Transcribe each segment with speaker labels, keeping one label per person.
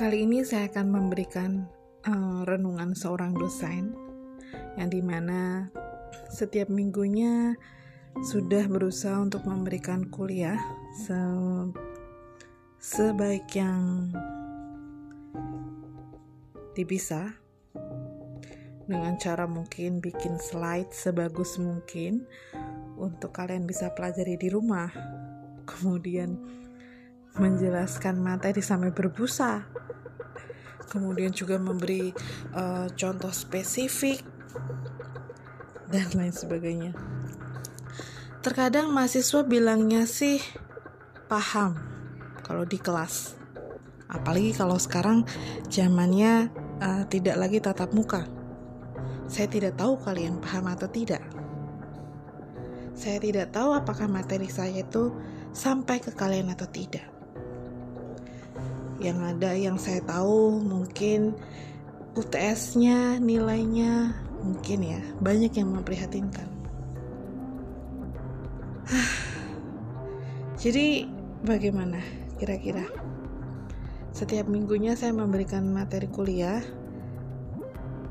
Speaker 1: Kali ini saya akan memberikan uh, renungan seorang dosen yang di mana setiap minggunya sudah berusaha untuk memberikan kuliah se sebaik yang bisa dengan cara mungkin bikin slide sebagus mungkin untuk kalian bisa pelajari di rumah. Kemudian menjelaskan materi sampai berbusa kemudian juga memberi uh, contoh spesifik dan lain sebagainya. Terkadang mahasiswa bilangnya sih paham kalau di kelas. Apalagi kalau sekarang zamannya uh, tidak lagi tatap muka. Saya tidak tahu kalian paham atau tidak. Saya tidak tahu apakah materi saya itu sampai ke kalian atau tidak yang ada yang saya tahu mungkin UTS-nya nilainya mungkin ya banyak yang memprihatinkan. Jadi bagaimana kira-kira? Setiap minggunya saya memberikan materi kuliah.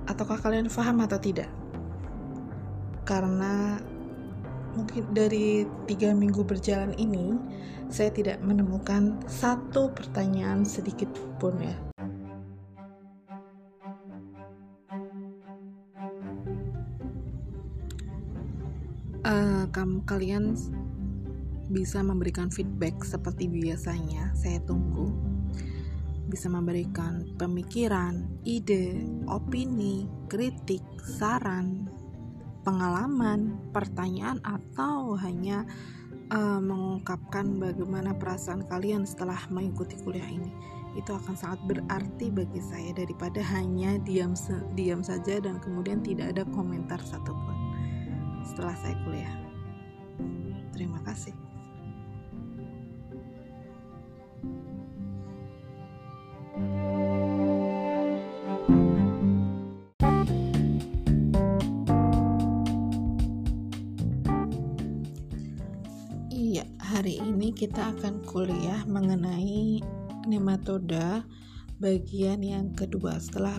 Speaker 1: Ataukah kalian paham atau tidak? Karena mungkin dari tiga minggu berjalan ini saya tidak menemukan satu pertanyaan sedikit pun ya. Uh, kamu kalian bisa memberikan feedback seperti biasanya. Saya tunggu bisa memberikan pemikiran, ide, opini, kritik, saran, pengalaman, pertanyaan, atau hanya uh, mengungkapkan bagaimana perasaan kalian setelah mengikuti kuliah ini itu akan sangat berarti bagi saya daripada hanya diam diam saja dan kemudian tidak ada komentar satupun setelah saya kuliah. Terima kasih. Akan kuliah mengenai nematoda bagian yang kedua. Setelah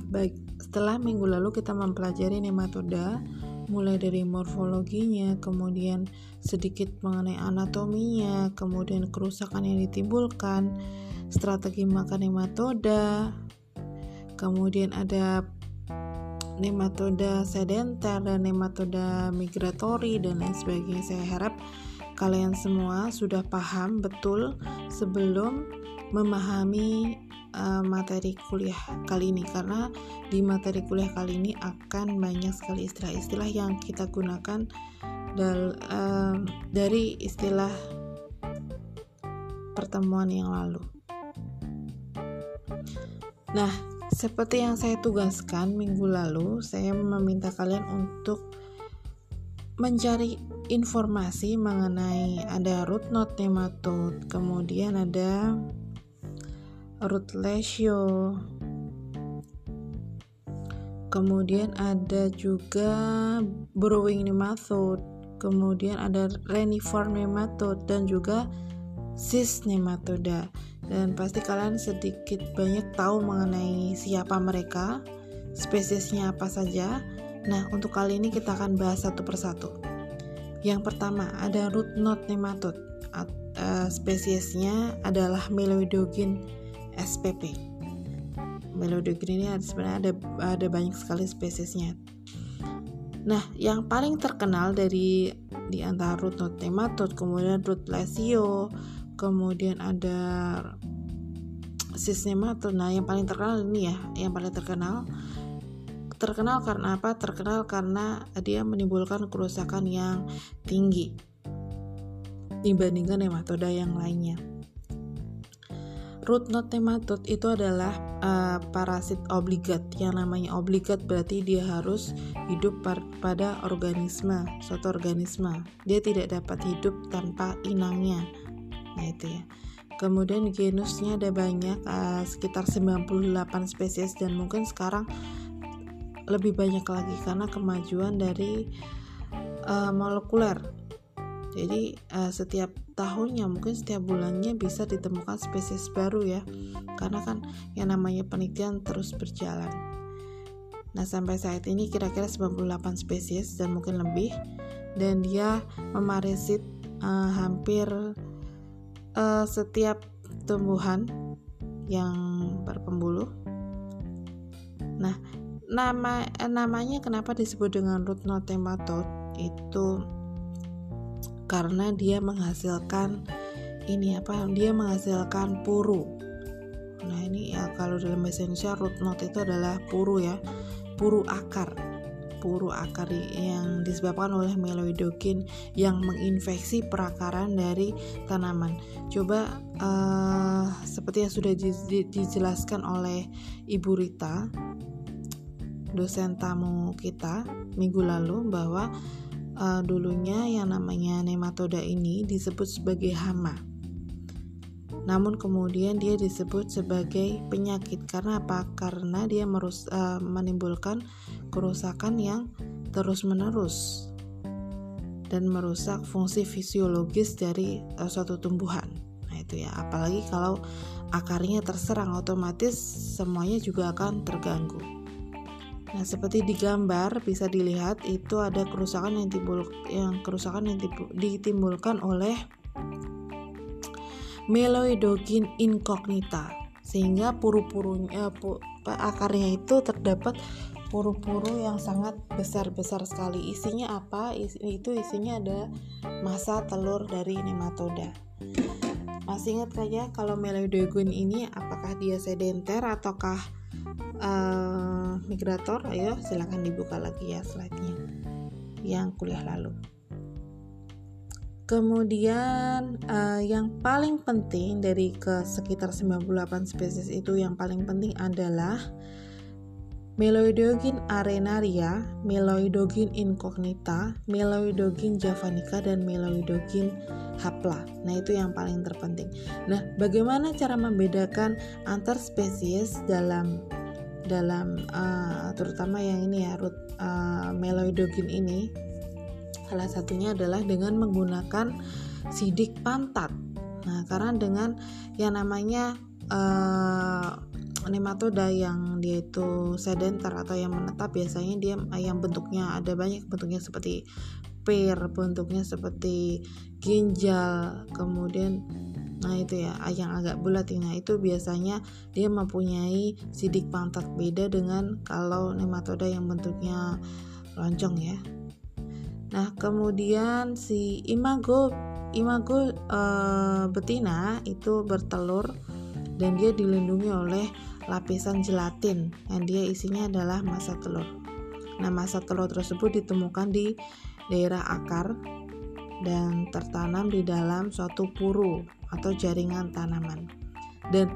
Speaker 1: setelah minggu lalu kita mempelajari nematoda mulai dari morfologinya, kemudian sedikit mengenai anatominya, kemudian kerusakan yang ditimbulkan, strategi makan nematoda, kemudian ada nematoda sedenter dan nematoda migratori dan lain sebagainya. Saya harap kalian semua sudah paham betul sebelum memahami uh, materi kuliah kali ini karena di materi kuliah kali ini akan banyak sekali istilah-istilah yang kita gunakan dal, uh, dari istilah pertemuan yang lalu. Nah, seperti yang saya tugaskan minggu lalu, saya meminta kalian untuk mencari informasi mengenai ada root node nematode, kemudian ada root ratio, kemudian ada juga burrowing nematode, kemudian ada reniform nematode dan juga cis nematoda. Dan pasti kalian sedikit banyak tahu mengenai siapa mereka, spesiesnya apa saja, Nah, untuk kali ini kita akan bahas satu persatu. Yang pertama, ada root knot nematode. Uh, spesiesnya adalah Meloidogin spp. Meloidogin ini sebenarnya ada ada banyak sekali spesiesnya. Nah, yang paling terkenal dari di antara root knot nematode, kemudian root lesio, kemudian ada cis nematode. Nah, yang paling terkenal ini ya, yang paling terkenal Terkenal karena apa? Terkenal karena dia menimbulkan kerusakan yang tinggi dibandingkan nematoda yang lainnya. Root knot nematode itu adalah uh, parasit obligat. Yang namanya obligat berarti dia harus hidup pada organisme, suatu organisme. Dia tidak dapat hidup tanpa inangnya. Nah itu ya. Kemudian genusnya ada banyak, uh, sekitar 98 spesies dan mungkin sekarang lebih banyak lagi karena kemajuan dari uh, molekuler. Jadi uh, setiap tahunnya mungkin setiap bulannya bisa ditemukan spesies baru ya. Karena kan yang namanya penelitian terus berjalan. Nah sampai saat ini kira-kira 98 spesies dan mungkin lebih. Dan dia memarisit uh, hampir uh, setiap tumbuhan yang berpembuluh. Nah nama namanya kenapa disebut dengan root knot nematode itu karena dia menghasilkan ini apa dia menghasilkan puru nah ini ya kalau dalam bahasa Indonesia root knot itu adalah puru ya puru akar puru akar yang disebabkan oleh meloidokin yang menginfeksi perakaran dari tanaman. Coba uh, seperti yang sudah dijelaskan oleh Ibu Rita, dosen tamu kita minggu lalu bahwa uh, dulunya yang namanya nematoda ini disebut sebagai hama. Namun kemudian dia disebut sebagai penyakit karena apa? Karena dia merus, uh, menimbulkan kerusakan yang terus-menerus dan merusak fungsi fisiologis dari uh, suatu tumbuhan. Nah, itu ya, apalagi kalau akarnya terserang otomatis semuanya juga akan terganggu. Nah, seperti di gambar bisa dilihat itu ada kerusakan yang timbul yang kerusakan yang ditimbulkan oleh Meloidogin incognita sehingga puru-purunya pu, akarnya itu terdapat puru-puru yang sangat besar-besar sekali. Isinya apa? Is, itu isinya ada masa telur dari nematoda. Masih ingat saja kalau Meloidogin ini apakah dia sedenter ataukah uh, migrator ayo silahkan dibuka lagi ya slide-nya yang kuliah lalu Kemudian uh, yang paling penting dari ke sekitar 98 spesies itu yang paling penting adalah Meloidogin arenaria, Meloidogin incognita, Meloidogin javanica dan Meloidogin hapla. Nah, itu yang paling terpenting. Nah, bagaimana cara membedakan antar spesies dalam dalam uh, terutama yang ini ya root uh, meloidogin ini salah satunya adalah dengan menggunakan sidik pantat. Nah karena dengan yang namanya uh, nematoda yang dia itu sedenter atau yang menetap biasanya dia yang bentuknya ada banyak bentuknya seperti pear bentuknya seperti ginjal kemudian Nah itu ya yang agak bulat ini. Nah, itu biasanya dia mempunyai sidik pantat beda dengan kalau nematoda yang bentuknya lonjong ya. Nah kemudian si imago imago e, betina itu bertelur dan dia dilindungi oleh lapisan gelatin yang dia isinya adalah masa telur. Nah masa telur tersebut ditemukan di daerah akar dan tertanam di dalam suatu puru atau jaringan tanaman. Dan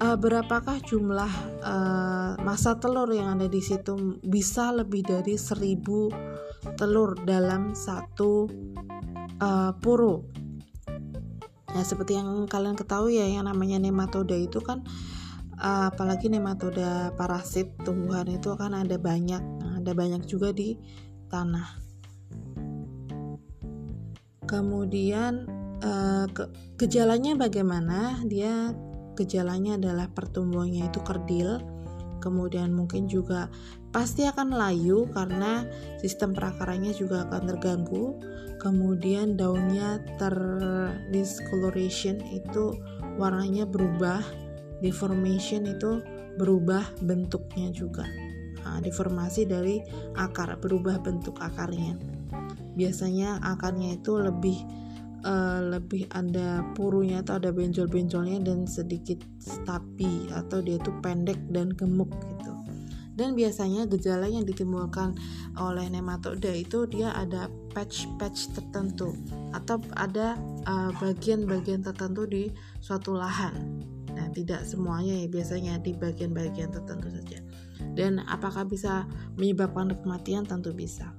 Speaker 1: uh, berapakah jumlah uh, masa telur yang ada di situ? Bisa lebih dari seribu telur dalam satu uh, puru. Nah, seperti yang kalian ketahui ya, yang namanya nematoda itu kan uh, apalagi nematoda parasit tumbuhan itu kan ada banyak, ada banyak juga di tanah. Kemudian ke, gejalanya bagaimana? Dia gejalanya adalah pertumbuhannya itu kerdil, kemudian mungkin juga pasti akan layu karena sistem perakarannya juga akan terganggu. Kemudian daunnya terdiscoloration itu warnanya berubah, deformation itu berubah bentuknya juga. Nah, deformasi dari akar berubah bentuk akarnya. Biasanya akarnya itu lebih uh, lebih ada purunya atau ada benjol-benjolnya dan sedikit stapi atau dia tuh pendek dan gemuk gitu. Dan biasanya gejala yang ditimbulkan oleh nematoda itu dia ada patch-patch tertentu atau ada eh, bagian-bagian uh, tertentu di suatu lahan. Nah, tidak semuanya ya biasanya di bagian-bagian tertentu saja. Dan apakah bisa menyebabkan kematian? Tentu bisa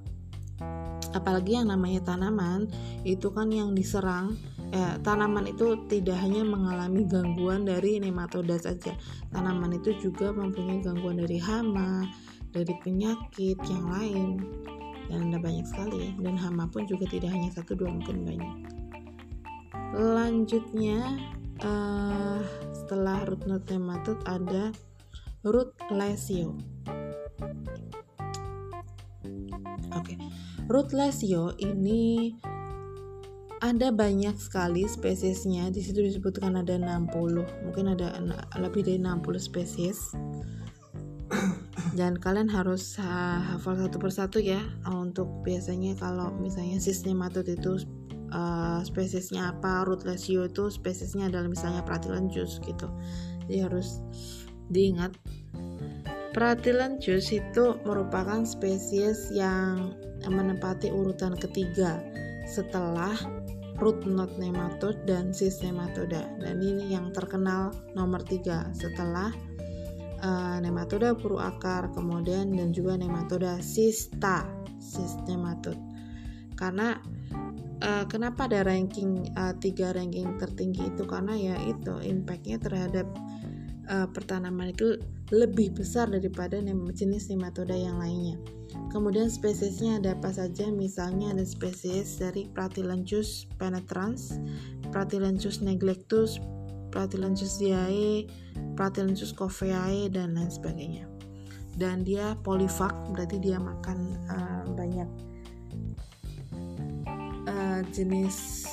Speaker 1: apalagi yang namanya tanaman itu kan yang diserang. Eh, tanaman itu tidak hanya mengalami gangguan dari nematoda saja. Tanaman itu juga mempunyai gangguan dari hama dari penyakit yang lain. Dan ada banyak sekali. Dan hama pun juga tidak hanya satu dua mungkin banyak. Lanjutnya uh, setelah root node nematode ada root lesio. Oke, okay. root lesio ini ada banyak sekali spesiesnya. Di situ disebutkan ada 60, mungkin ada lebih dari 60 spesies. Dan kalian harus hafal satu persatu ya untuk biasanya kalau misalnya sistematot itu uh, spesiesnya apa, root lesio itu spesiesnya adalah misalnya Pratylenchus gitu. Jadi harus diingat Pratylenchus itu merupakan spesies yang menempati urutan ketiga setelah root node nematode dan cis nematoda dan ini yang terkenal nomor tiga setelah uh, nematoda puru akar kemudian dan juga nematoda sista cis nematode. Karena uh, kenapa ada ranking uh, tiga ranking tertinggi itu? Karena ya itu impactnya terhadap uh, pertanaman itu lebih besar daripada jenis nematoda yang lainnya. Kemudian spesiesnya ada apa saja? Misalnya ada spesies dari Pratylenchus penetrans, Pratylenchus neglectus, Pratylenchus diae, Pratylenchus coveae dan lain sebagainya. Dan dia polifag, berarti dia makan uh, banyak uh, jenis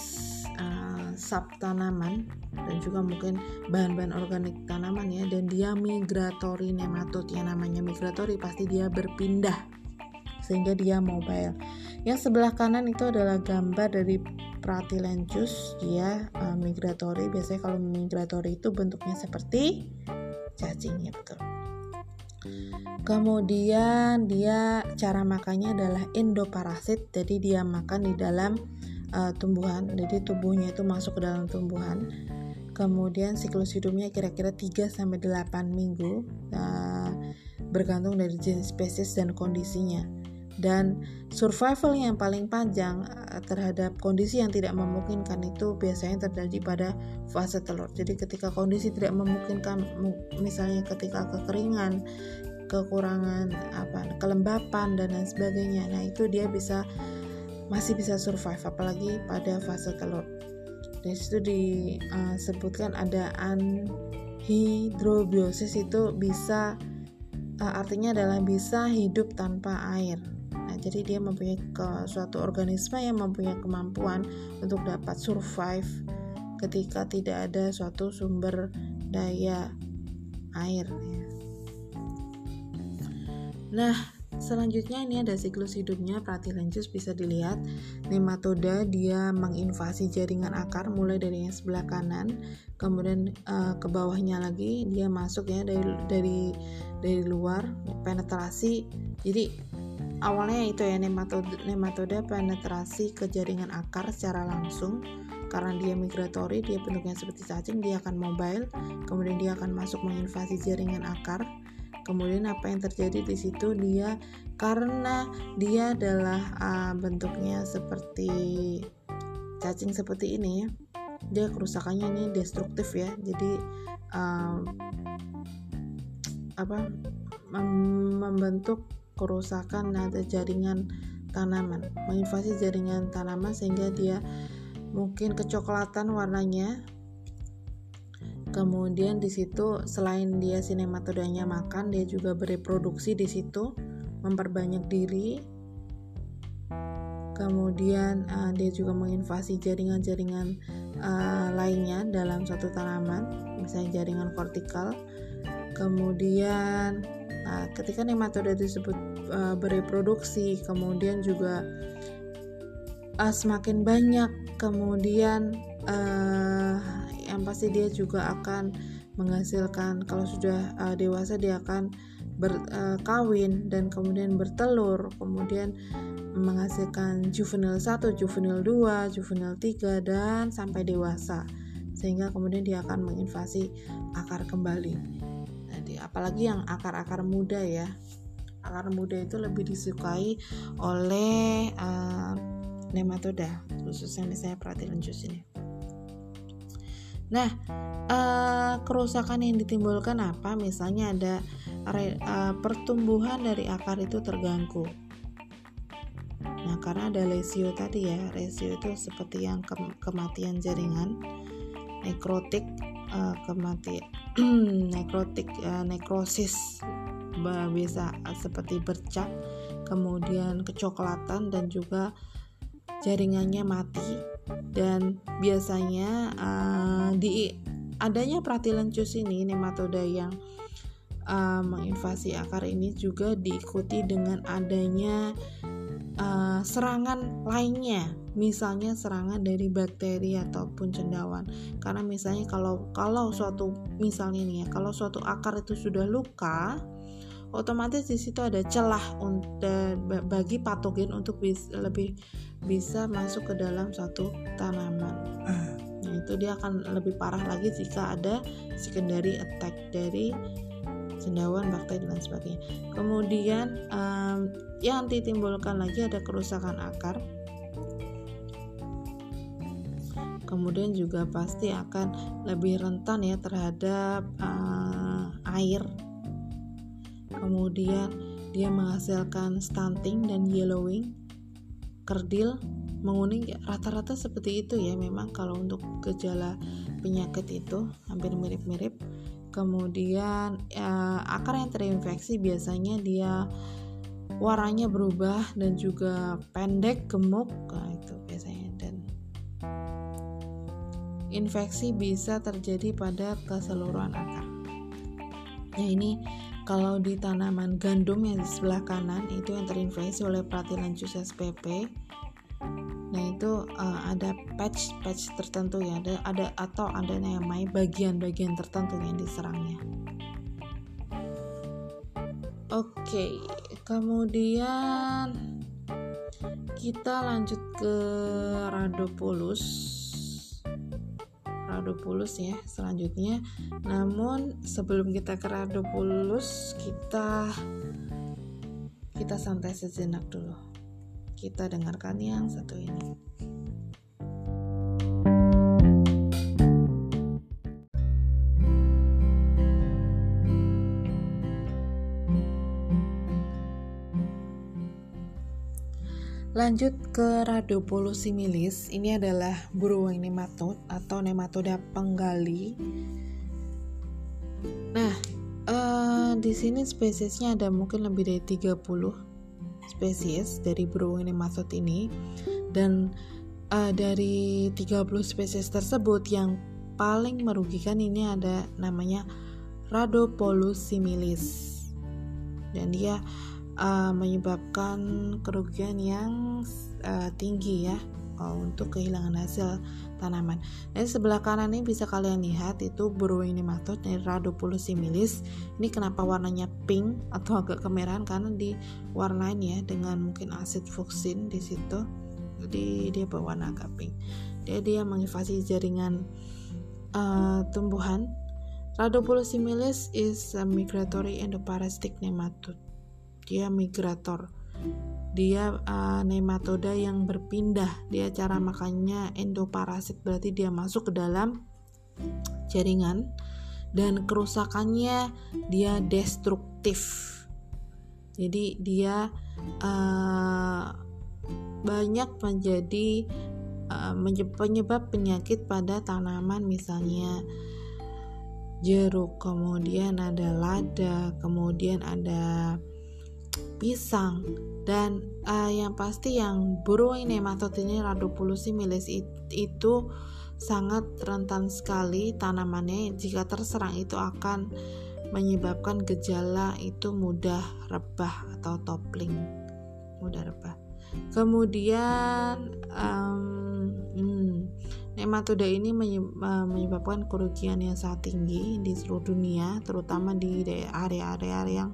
Speaker 1: sub tanaman dan juga mungkin bahan-bahan organik tanaman ya. Dan dia migratory nematode yang namanya migratory pasti dia berpindah sehingga dia mobile. Yang sebelah kanan itu adalah gambar dari Pratylenchus dia uh, migratory. Biasanya kalau migratory itu bentuknya seperti cacing ya betul. Kemudian dia cara makannya adalah endoparasit, jadi dia makan di dalam uh, tumbuhan jadi tubuhnya itu masuk ke dalam tumbuhan kemudian siklus hidupnya kira-kira 3 sampai 8 minggu uh, bergantung dari jenis spesies dan kondisinya dan survival yang paling panjang uh, terhadap kondisi yang tidak memungkinkan itu biasanya terjadi pada fase telur. Jadi ketika kondisi tidak memungkinkan misalnya ketika kekeringan, kekurangan apa kelembapan dan lain sebagainya. Nah, itu dia bisa masih bisa survive apalagi pada fase telur. Di situ disebutkan uh, ada anhidrobiosis itu bisa uh, artinya adalah bisa hidup tanpa air. Nah, jadi dia mempunyai ke, suatu organisme yang mempunyai kemampuan untuk dapat survive ketika tidak ada suatu sumber daya air. Nah, Selanjutnya ini ada siklus hidupnya. Pratylenchus bisa dilihat. Nematoda dia menginvasi jaringan akar mulai dari yang sebelah kanan kemudian uh, ke bawahnya lagi. Dia masuk ya dari dari dari luar penetrasi. Jadi awalnya itu ya nematoda, nematoda penetrasi ke jaringan akar secara langsung. Karena dia migratory dia bentuknya seperti cacing dia akan mobile. Kemudian dia akan masuk menginvasi jaringan akar kemudian apa yang terjadi di situ dia karena dia adalah uh, bentuknya seperti cacing seperti ini ya dia kerusakannya ini destruktif ya. Jadi uh, apa mem membentuk kerusakan ada jaringan tanaman menginvasi jaringan tanaman sehingga dia mungkin kecoklatan warnanya Kemudian di situ selain dia sinematodanya makan, dia juga bereproduksi di situ, memperbanyak diri. Kemudian uh, dia juga menginvasi jaringan-jaringan uh, lainnya dalam suatu tanaman, misalnya jaringan kortikal. Kemudian uh, ketika nematoda disebut uh, bereproduksi, kemudian juga uh, semakin banyak, kemudian uh, yang pasti dia juga akan menghasilkan kalau sudah uh, dewasa dia akan berkawin uh, dan kemudian bertelur kemudian menghasilkan juvenil 1, juvenil 2, juvenil 3 dan sampai dewasa. Sehingga kemudian dia akan menginvasi akar kembali. Jadi apalagi yang akar-akar muda ya. Akar muda itu lebih disukai oleh uh, nematoda khususnya misalnya Pratylenchus ini Nah, uh, kerusakan yang ditimbulkan apa? Misalnya ada re, uh, pertumbuhan dari akar itu terganggu. Nah, karena ada lesio tadi ya, lesio itu seperti yang ke kematian jaringan, nekrotik, uh, kematian, nekrotik, uh, nekrosis, bisa seperti bercak, kemudian kecoklatan dan juga jaringannya mati dan biasanya uh, di adanya pratilencus ini nematoda yang uh, menginvasi akar ini juga diikuti dengan adanya uh, serangan lainnya. Misalnya serangan dari bakteri ataupun cendawan. Karena misalnya kalau kalau suatu misalnya nih ya kalau suatu akar itu sudah luka otomatis di situ ada celah untuk bagi patogen untuk lebih bisa masuk ke dalam suatu tanaman. Nah, itu dia akan lebih parah lagi jika ada secondary attack dari cendawan, bakteri dan sebagainya. Kemudian um, yang ditimbulkan lagi ada kerusakan akar. Kemudian juga pasti akan lebih rentan ya terhadap uh, air kemudian dia menghasilkan stunting dan yellowing kerdil menguning ya, rata-rata seperti itu ya memang kalau untuk gejala penyakit itu hampir mirip-mirip. Kemudian ya, akar yang terinfeksi biasanya dia warnanya berubah dan juga pendek gemuk nah, itu biasanya. Dan infeksi bisa terjadi pada keseluruhan akar. Ya ini kalau di tanaman gandum yang di sebelah kanan itu yang terinfeksi oleh Platylenchus spp nah itu uh, ada patch patch tertentu ya. Ada ada atau ada namanya bagian-bagian tertentu yang diserangnya. Oke okay, kemudian kita lanjut ke Rhodopolus Radopulus ya selanjutnya. Namun sebelum kita ke Radopulus kita kita santai sejenak dulu. Kita dengarkan yang satu ini Lanjut ke Rhodopolus similis, ini adalah burung nematod atau nematoda penggali. Nah, uh, di sini spesiesnya ada mungkin lebih dari 30 spesies dari burung nematod ini dan uh, dari 30 spesies tersebut yang paling merugikan ini ada namanya Rhodopolus similis. Dan dia uh, menyebabkan kerugian yang uh, tinggi ya uh, untuk kehilangan hasil tanaman. Dan sebelah kanan ini bisa kalian lihat itu burung nematod dari Rhodopulus similis. Ini kenapa warnanya pink atau agak kemerahan karena diwarnain ya dengan mungkin asid fuksin di situ. Jadi dia berwarna agak pink. Dia dia menginvasi jaringan uh, tumbuhan. Rhodopulus similis is a migratory endoparasitic nematode dia migrator. Dia uh, nematoda yang berpindah. Dia cara makannya endoparasit berarti dia masuk ke dalam jaringan dan kerusakannya dia destruktif. Jadi dia uh, banyak menjadi uh, penyebab penyakit pada tanaman misalnya jeruk kemudian ada lada kemudian ada pisang. Dan uh, yang pasti yang burung nematode ini Rhodopulus similis itu sangat rentan sekali tanamannya. Jika terserang itu akan menyebabkan gejala itu mudah rebah atau toppling. Mudah rebah. Kemudian um, hmm, nematoda ini menyebabkan kerugian yang sangat tinggi di seluruh dunia terutama di area-area yang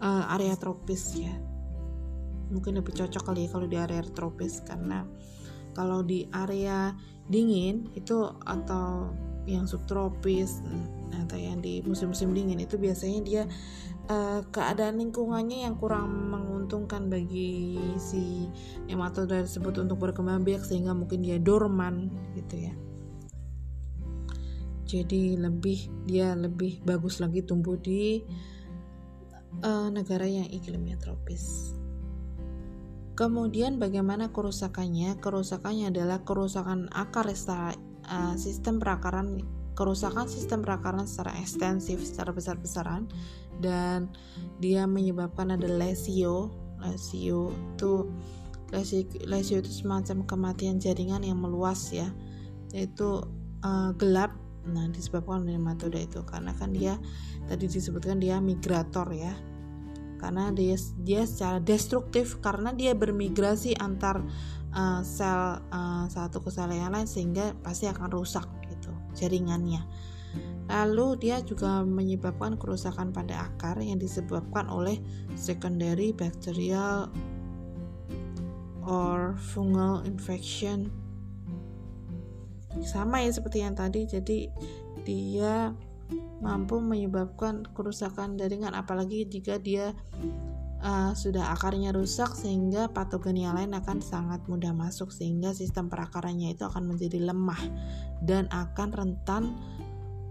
Speaker 1: uh, area tropis ya. Mungkin lebih cocok kali ya kalau di area tropis karena kalau di area dingin itu atau yang subtropis atau yang di musim-musim dingin itu biasanya dia uh, keadaan lingkungannya yang kurang menguntungkan bagi si nematoda tersebut untuk berkembang biak sehingga mungkin dia dorman gitu ya. Jadi lebih dia lebih bagus lagi tumbuh di uh, negara yang iklimnya tropis. Kemudian bagaimana kerusakannya? Kerusakannya adalah kerusakan akar secara uh, sistem perakaran kerusakan sistem perakaran secara ekstensif secara besar-besaran dan dia menyebabkan ada lesio lesio itu lesio, lesio itu semacam kematian jaringan yang meluas ya yaitu uh, gelap nah disebabkan oleh nematoda itu karena kan dia tadi disebutkan dia migrator ya karena dia dia secara destruktif karena dia bermigrasi antar uh, sel uh, satu ke sel yang lain sehingga pasti akan rusak gitu jaringannya. Lalu dia juga menyebabkan kerusakan pada akar yang disebabkan oleh secondary bacterial or fungal infection. Sama ya seperti yang tadi, jadi dia mampu menyebabkan kerusakan jaringan apalagi jika dia uh, sudah akarnya rusak sehingga patogen yang lain akan sangat mudah masuk sehingga sistem perakarannya itu akan menjadi lemah dan akan rentan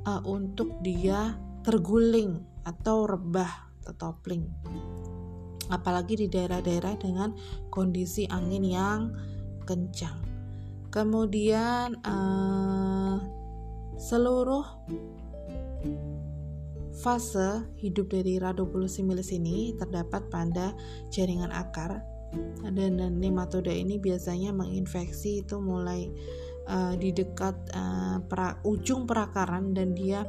Speaker 1: uh, untuk dia terguling atau rebah atau toppling. Apalagi di daerah-daerah dengan kondisi angin yang kencang kemudian uh, seluruh Fase hidup dari Rhabdopulus similis ini terdapat pada jaringan akar. Dan, dan nematoda ini biasanya menginfeksi itu mulai uh, di dekat uh, pra, ujung perakaran dan dia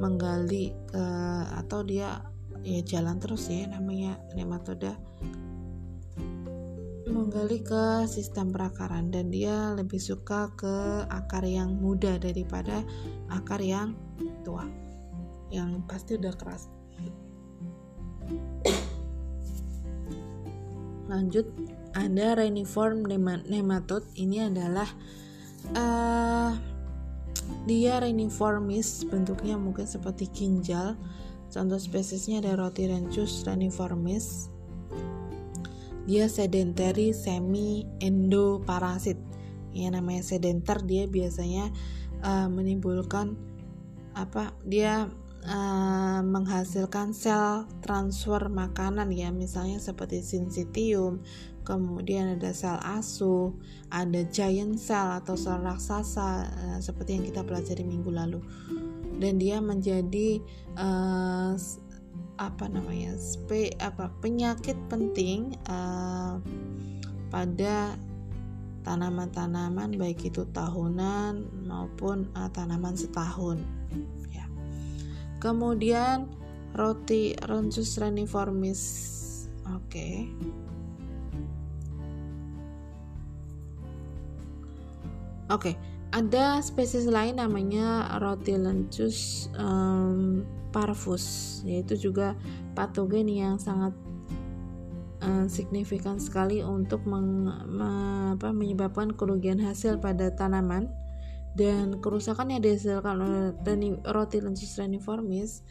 Speaker 1: menggali uh, atau dia ya jalan terus ya namanya nematoda menggali ke sistem perakaran dan dia lebih suka ke akar yang muda daripada akar yang tua yang pasti udah keras. Lanjut ada reniform nematode ini adalah uh, dia reniformis bentuknya mungkin seperti ginjal. Contoh spesiesnya ada Rotirenchus reniformis dia sedentary semi endoparasit yang namanya sedenter dia biasanya uh, menimbulkan apa dia uh, menghasilkan sel transfer makanan ya. Misalnya seperti sincitium kemudian ada sel asu ada giant cell atau sel raksasa uh, seperti yang kita pelajari minggu lalu. Dan dia menjadi uh, apa namanya spe, apa penyakit penting uh, pada tanaman-tanaman baik itu tahunan maupun uh, tanaman setahun kemudian roti Ronsus reniformis oke okay. oke okay. ada spesies lain namanya roti lencus um, parvus yaitu juga patogen yang sangat uh, signifikan sekali untuk meng, me, apa, menyebabkan kerugian hasil pada tanaman dan kerusakan yang dihasilkan oleh Rotilensis reniformis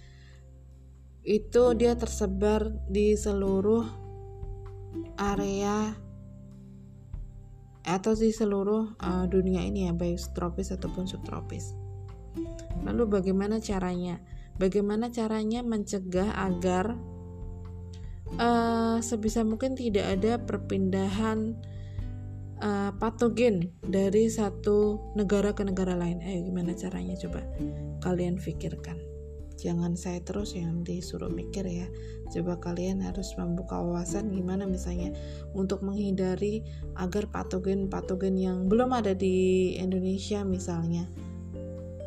Speaker 1: itu dia tersebar di seluruh area atau di seluruh uh, dunia ini ya baik tropis ataupun subtropis. Lalu bagaimana caranya? Bagaimana caranya mencegah agar uh, sebisa mungkin tidak ada perpindahan uh, patogen dari satu negara ke negara lain. Ayo gimana caranya coba kalian pikirkan. Jangan saya terus yang disuruh mikir ya. Coba kalian harus membuka wawasan gimana misalnya untuk menghindari agar patogen-patogen yang belum ada di Indonesia misalnya.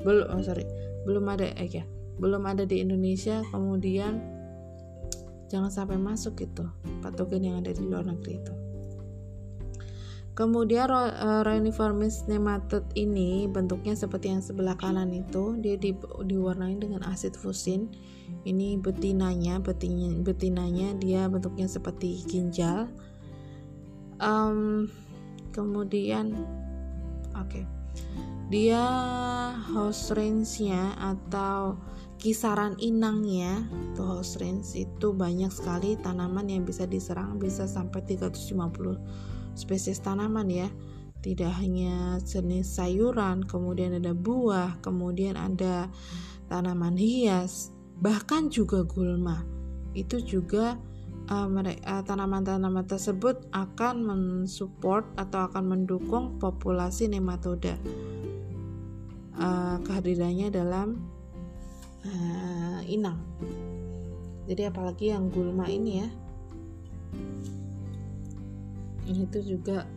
Speaker 1: Belum oh sorry, belum ada eh ya, belum ada di Indonesia kemudian jangan sampai masuk gitu patogen yang ada di luar negeri itu. Kemudian Rhiniformis nematode ini bentuknya seperti yang sebelah kanan itu, dia di, diwarnai dengan asid fusin. Ini betinanya, betinanya, betinanya dia bentuknya seperti ginjal. Um, kemudian, oke, okay. dia host range-nya atau kisaran inangnya atau host range itu banyak sekali tanaman yang bisa diserang bisa sampai 350 spesies tanaman ya. Tidak hanya jenis sayuran kemudian ada buah kemudian ada tanaman hias bahkan juga gulma. Itu juga uh, tanaman-tanaman tersebut akan mensupport atau akan mendukung populasi nematoda. Uh, kehadirannya dalam uh, inang jadi apalagi yang gulma ini ya itu juga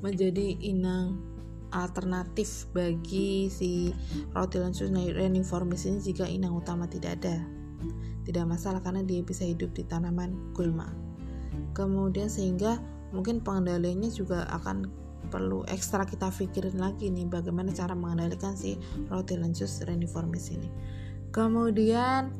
Speaker 1: menjadi inang alternatif bagi si Rhotilensis reniformis ini jika inang utama tidak ada. Tidak masalah karena dia bisa hidup di tanaman gulma. Kemudian sehingga mungkin pengendaliannya juga akan perlu ekstra kita pikirin lagi nih bagaimana cara mengendalikan si Rhotilensis reniformis ini. Kemudian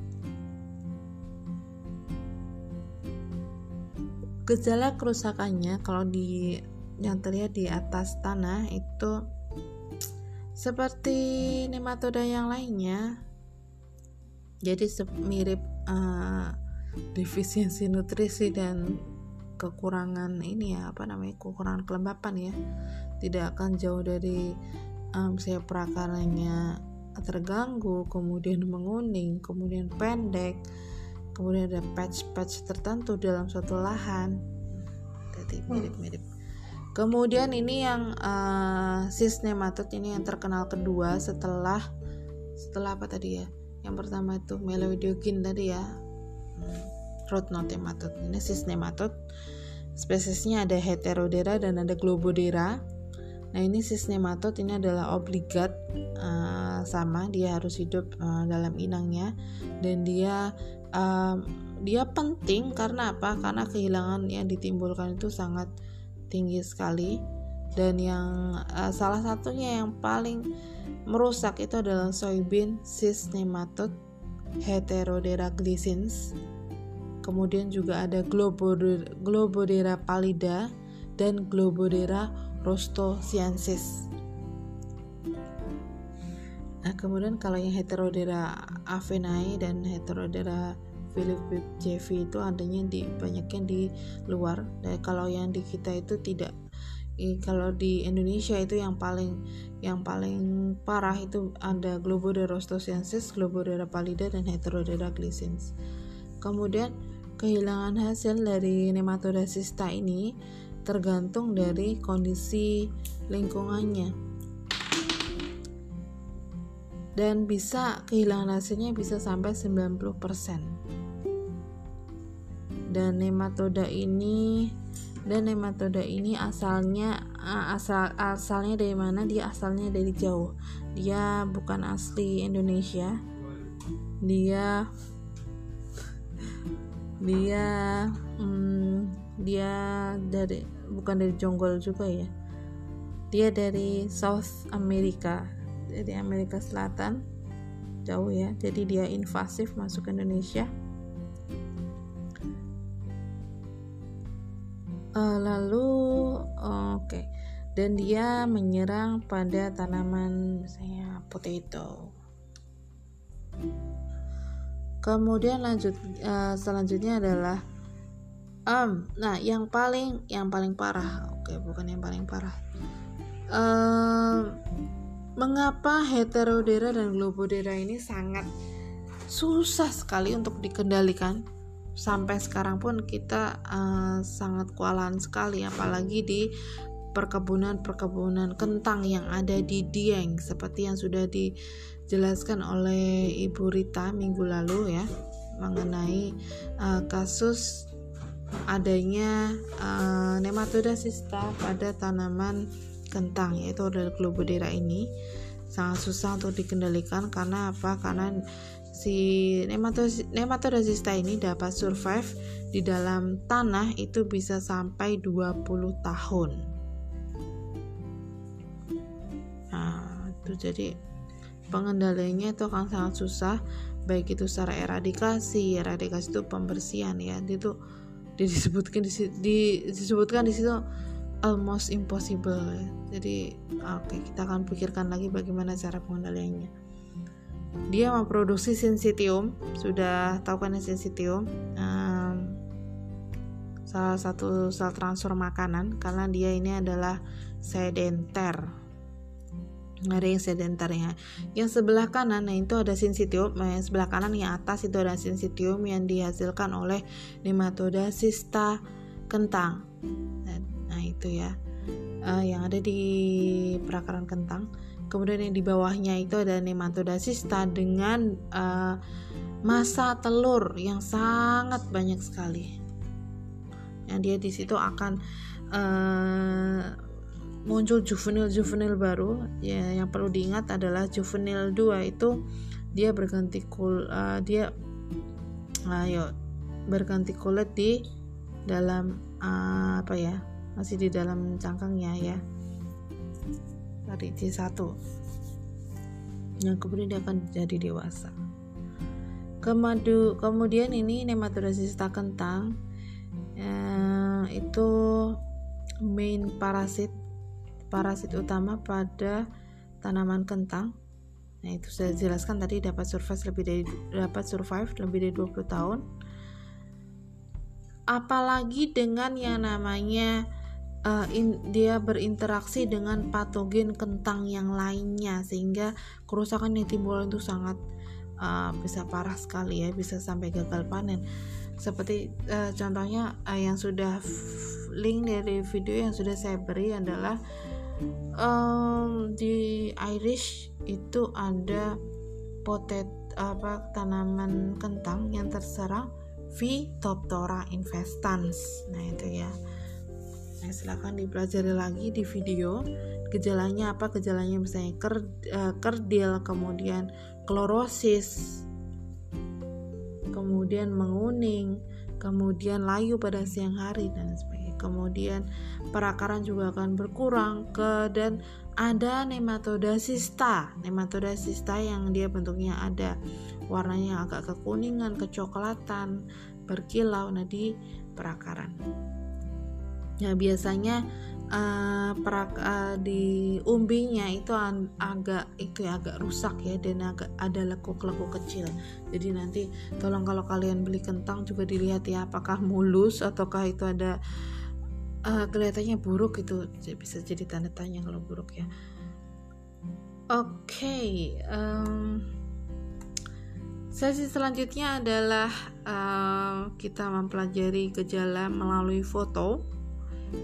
Speaker 1: gejala kerusakannya kalau di yang terlihat di atas tanah itu seperti nematoda yang lainnya. Jadi mirip uh, defisiensi nutrisi dan kekurangan ini ya apa namanya kekurangan kelembapan ya. Tidak akan jauh dari um, saya perakaranya terganggu kemudian menguning kemudian pendek kemudian ada patch-patch tertentu dalam suatu lahan jadi mirip-mirip Kemudian ini yang uh, cis nematod ini yang terkenal kedua setelah setelah apa tadi ya? Yang pertama itu Meloidiogin tadi ya. Hmm, root knot nematod. Ini cis nematod. Spesiesnya ada Heterodera dan ada Globodera. Nah ini cis nematod ini adalah obligat uh, sama dia harus hidup uh, dalam inangnya. Dan dia uh, dia penting karena apa? Karena kehilangan yang ditimbulkan itu sangat tinggi sekali. Dan yang uh, salah satunya yang paling merusak itu adalah soybean cyst nematode Heterodera glycins kemudian juga ada Globodera, Globodera pallida dan Globodera rostosiensis Nah, kemudian kalau yang Heterodera avenae dan Heterodera Philip JV itu adanya di banyaknya di luar dan kalau yang di kita itu tidak kalau di Indonesia itu yang paling yang paling parah itu ada Globodera rostosiensis, Globodera pallida dan Heterodera glycins. Kemudian kehilangan hasil dari nematoda sista ini tergantung dari kondisi lingkungannya. Dan bisa kehilangan hasilnya bisa sampai 90% dan nematoda ini dan nematoda ini asalnya asal asalnya dari mana? Dia asalnya dari jauh. Dia bukan asli Indonesia. Dia dia hmm, dia dari bukan dari Jonggol juga ya. Dia dari South America dari Amerika Selatan. Jauh ya jadi dia invasif masuk ke Indonesia. Uh, lalu oke. Okay. dan dia menyerang pada tanaman misalnya potato. Kemudian lanjut uh, selanjutnya adalah um nah yang paling yang paling parah. Oke okay, bukan yang paling parah. Uh, mengapa heterodera dan globodera ini sangat susah sekali untuk dikendalikan? Sampai sekarang pun kita uh, sangat kewalahan sekali apalagi di perkebunan-perkebunan kentang yang ada di Dieng seperti yang sudah dijelaskan oleh Ibu Rita minggu lalu ya mengenai uh, kasus adanya uh, nematoda sista pada tanaman kentang yaitu adalah globodera ini sangat susah untuk dikendalikan karena apa karena si nematoda zista ini dapat survive di dalam tanah itu bisa sampai 20 tahun. Nah, itu jadi pengendaliannya itu akan sangat susah baik itu secara eradikasi, eradikasi itu pembersihan ya. Itu disebutkan di, di disebutkan di situ almost impossible. Jadi oke, okay, kita akan pikirkan lagi bagaimana cara pengendaliannya. Dia memproduksi sensitium. Sudah tahu kan sensitium? Um, salah satu sel transfer makanan karena dia ini adalah sedenter. Ada yang sedentarnya yang sebelah kanan nah itu ada sincitium nah, yang sebelah kanan yang atas itu ada sincitium yang dihasilkan oleh nematoda sista kentang nah, nah itu ya. Uh, yang ada di perakaran kentang. Kemudian yang di bawahnya itu ada nematoda sista dengan uh, masa telur yang sangat banyak sekali. Yang dia di situ akan uh, muncul juvenil-juvenil baru. Ya yang perlu diingat adalah juvenil 2 itu dia berganti kul uh, dia ayo berganti kulit di dalam uh, apa ya masih di dalam cangkangnya ya dari C1 yang kemudian dia akan jadi dewasa Kemadu, kemudian ini nematoda sista kentang eh, itu main parasit parasit utama pada tanaman kentang. Nah, itu saya jelaskan tadi dapat survive lebih dari dapat survive lebih dari 20 tahun. Apalagi dengan yang namanya uh, in, dia berinteraksi dengan patogen kentang yang lainnya sehingga kerusakan yang timbul itu sangat uh, bisa parah sekali ya, bisa sampai gagal panen. Seperti uh, contohnya uh, yang sudah link dari video yang sudah saya beri adalah um, di Irish itu ada potet apa tanaman kentang yang terserang Phytophthora infestans. Nah, itu ya. Nah, silahkan dipelajari lagi di video. Gejalanya apa? Gejalanya misalnya ker, uh, kerdil kemudian klorosis kemudian menguning kemudian layu pada siang hari dan sebagainya. Kemudian perakaran juga akan berkurang ke dan ada nematoda sista nematoda sista yang dia bentuknya ada warnanya agak kekuningan kecoklatan berkilau. Nah di perakaran ya biasanya uh, perak uh, di umbinya itu agak itu ya agak rusak ya dan agak ada lekuk-lekuk kecil. Jadi nanti tolong kalau kalian beli kentang juga dilihat ya apakah mulus ataukah itu ada uh, kelihatannya buruk itu bisa jadi tanda tanya kalau buruk ya. Oke okay, um, sesi selanjutnya adalah uh, kita mempelajari gejala melalui foto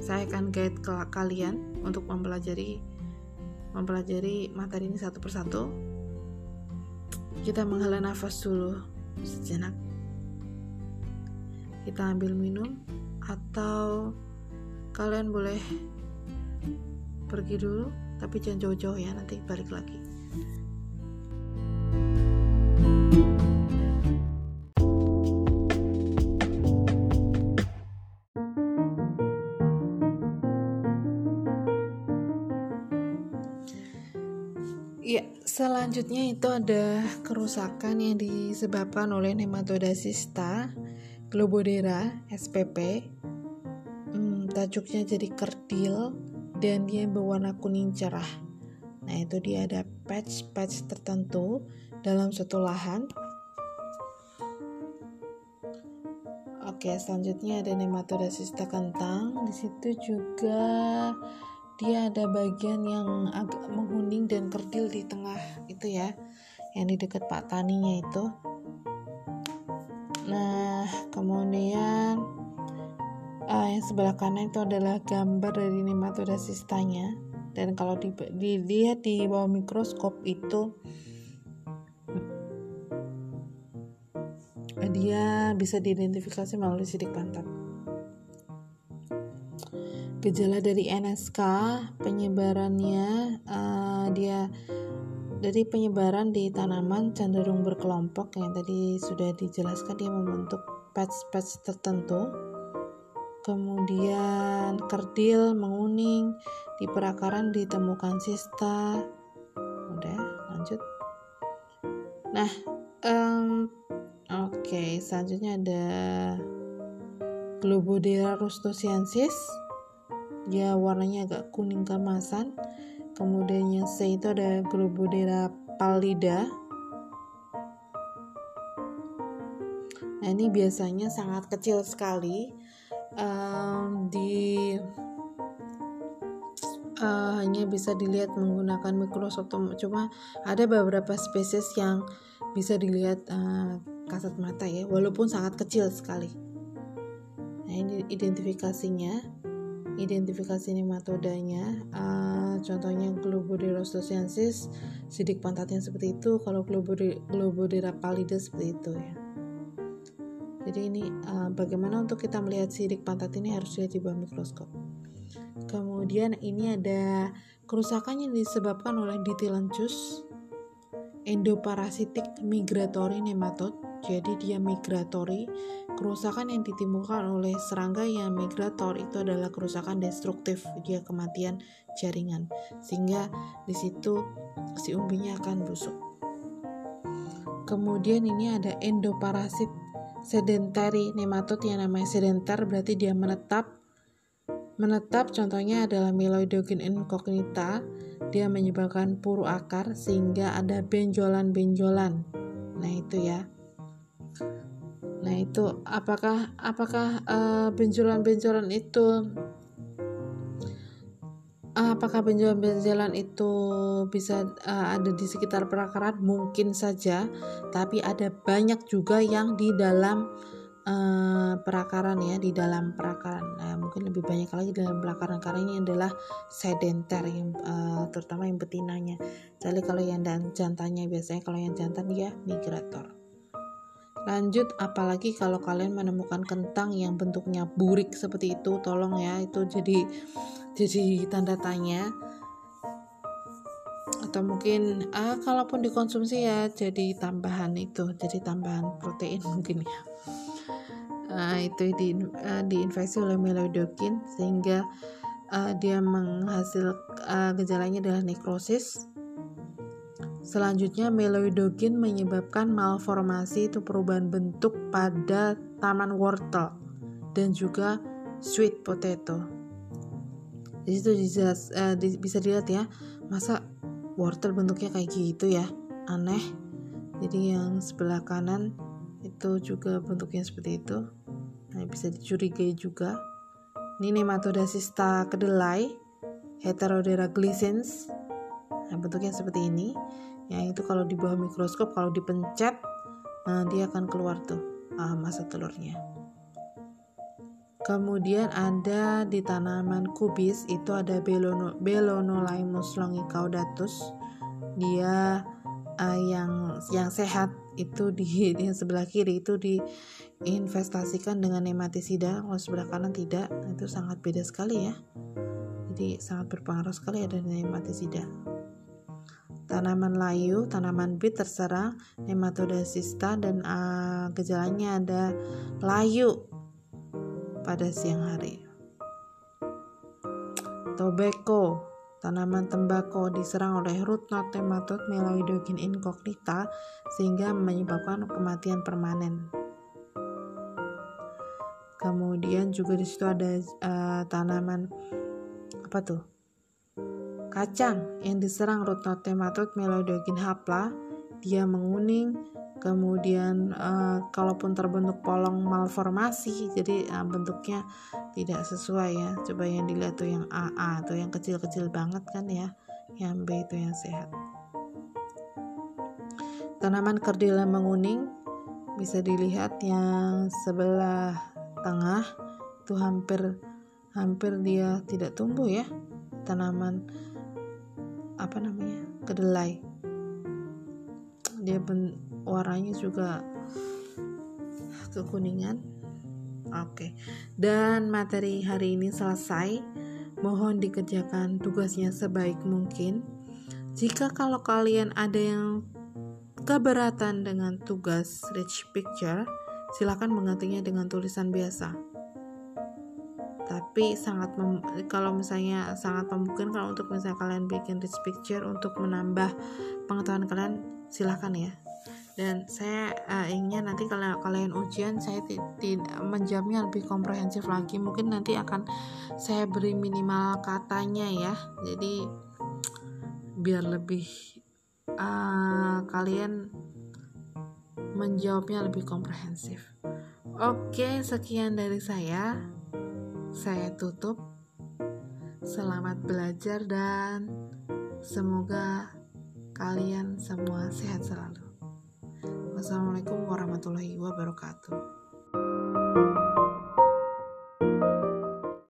Speaker 1: saya akan guide ke kalian untuk mempelajari mempelajari materi ini satu persatu. Kita menghela nafas dulu sejenak. Kita ambil minum atau kalian boleh pergi dulu tapi jangan jauh-jauh ya nanti balik lagi. Ya, selanjutnya itu ada kerusakan yang disebabkan oleh nematoda cista, globodera, SPP, tajuknya jadi kerdil dan dia berwarna kuning cerah. Nah, itu dia ada patch-patch tertentu dalam suatu lahan. Oke, selanjutnya ada nematoda sista kentang. Di situ juga dia ada bagian yang agak menguning dan kerdil di tengah itu ya, yang di dekat pak taninya itu. Nah, kemudian uh, yang sebelah kanan itu adalah gambar dari nematoda sistanya dan kalau di, dilihat di bawah mikroskop itu dia bisa diidentifikasi melalui sidik pantat. Gejala dari NSK penyebarannya uh, dia dari penyebaran di tanaman cenderung berkelompok. Yang tadi sudah dijelaskan dia membentuk patch-patch tertentu. Kemudian kerdil menguning di perakaran ditemukan sista. Udah lanjut. Nah um, oke okay, selanjutnya ada Globodera rustosiensis ya warnanya agak kuning kemasan. Kemudian yang C itu ada Globodera pallida. Nah ini biasanya sangat kecil sekali. Um, di uh, hanya bisa dilihat menggunakan mikroskop. Cuma ada beberapa spesies yang bisa dilihat uh, kasat mata ya walaupun sangat kecil sekali. Nah ini identifikasinya identifikasi nematodanya uh, contohnya Globodirostosensis sidik pantatnya seperti itu kalau Globodira pallida seperti itu ya. Jadi ini uh, bagaimana untuk kita melihat sidik pantat ini harus dilihat di bawah mikroskop. Kemudian ini ada kerusakan yang disebabkan oleh ditilencus endoparasitik migratory nematode jadi dia migratory. Kerusakan yang ditimbulkan oleh serangga yang migrator itu adalah kerusakan destruktif. Dia kematian jaringan. Sehingga di situ si umbinya akan busuk. Kemudian ini ada endoparasit sedentary nematode yang namanya sedentar berarti dia menetap. Menetap contohnya adalah Meloidogen incognita. Dia menyebabkan puru akar sehingga ada benjolan-benjolan. Nah itu ya nah itu apakah apakah uh, benjolan-benjolan itu apakah benjolan-benjolan itu bisa uh, ada di sekitar perakaran? Mungkin saja tapi ada banyak juga yang di dalam uh, perakaran ya di dalam perakaran. Nah, mungkin lebih banyak lagi dalam perakaran karena ini adalah sedenter yang uh, terutama yang betinanya. Jadi kalau yang jantannya biasanya kalau yang jantan dia migrator lanjut apalagi kalau kalian menemukan kentang yang bentuknya burik seperti itu tolong ya itu jadi jadi tanda tanya atau mungkin ah kalaupun dikonsumsi ya jadi tambahan itu jadi tambahan protein mungkin ya uh, itu di, uh, diinfeksi oleh meloidokin sehingga uh, dia menghasil uh, gejalanya adalah nekrosis. Selanjutnya meloidokin menyebabkan malformasi itu perubahan bentuk pada taman wortel dan juga sweet potato. Di situ bisa, di, bisa dilihat ya, masa wortel bentuknya kayak gitu ya, aneh. Jadi yang sebelah kanan itu juga bentuknya seperti itu. Nah, bisa dicurigai juga. Ini nematoda sista kedelai heterodera gliscens nah, bentuknya seperti ini yang itu kalau di bawah mikroskop kalau dipencet nah, dia akan keluar tuh ah, masa telurnya. Kemudian ada di tanaman kubis itu ada belono, belonolimus longicaudatus. Dia uh, yang yang sehat itu di, di sebelah kiri itu diinvestasikan dengan nematisida kalau sebelah kanan tidak itu sangat beda sekali ya. Jadi sangat berpengaruh sekali ada nematisida tanaman layu, tanaman bit terserang nematoda sista dan uh, gejalanya ada layu pada siang hari. Tobacco Tanaman tembakau diserang oleh root knot nematode Meloidogen incognita sehingga menyebabkan kematian permanen. Kemudian juga di situ ada uh, tanaman apa tuh? Kacang yang diserang nematode Meloidogen hapla, dia menguning, kemudian uh, kalaupun terbentuk polong malformasi jadi uh, bentuknya tidak sesuai ya. Coba yang dilihat tuh yang AA atau yang kecil-kecil banget kan ya yang B itu yang sehat. Tanaman kerdila menguning bisa dilihat yang sebelah tengah itu hampir hampir dia tidak tumbuh ya tanaman apa namanya kedelai. Dia ben, warnanya juga kekuningan. Oke. Dan materi hari ini selesai. Mohon dikerjakan tugasnya sebaik mungkin. Jika kalau kalian ada yang keberatan dengan tugas rich picture silakan menggantinya dengan tulisan biasa tapi sangat kalau misalnya sangat memungkinkan untuk misalnya kalian bikin rich picture untuk menambah pengetahuan kalian silahkan ya. Dan saya uh, inginnya nanti kalau kalian ujian saya menjamnya lebih komprehensif lagi. Mungkin nanti akan saya beri minimal katanya ya. Jadi biar lebih uh, kalian menjawabnya lebih komprehensif. Oke sekian dari saya saya tutup Selamat belajar dan semoga kalian semua sehat selalu. Wassalamualaikum warahmatullahi wabarakatuh.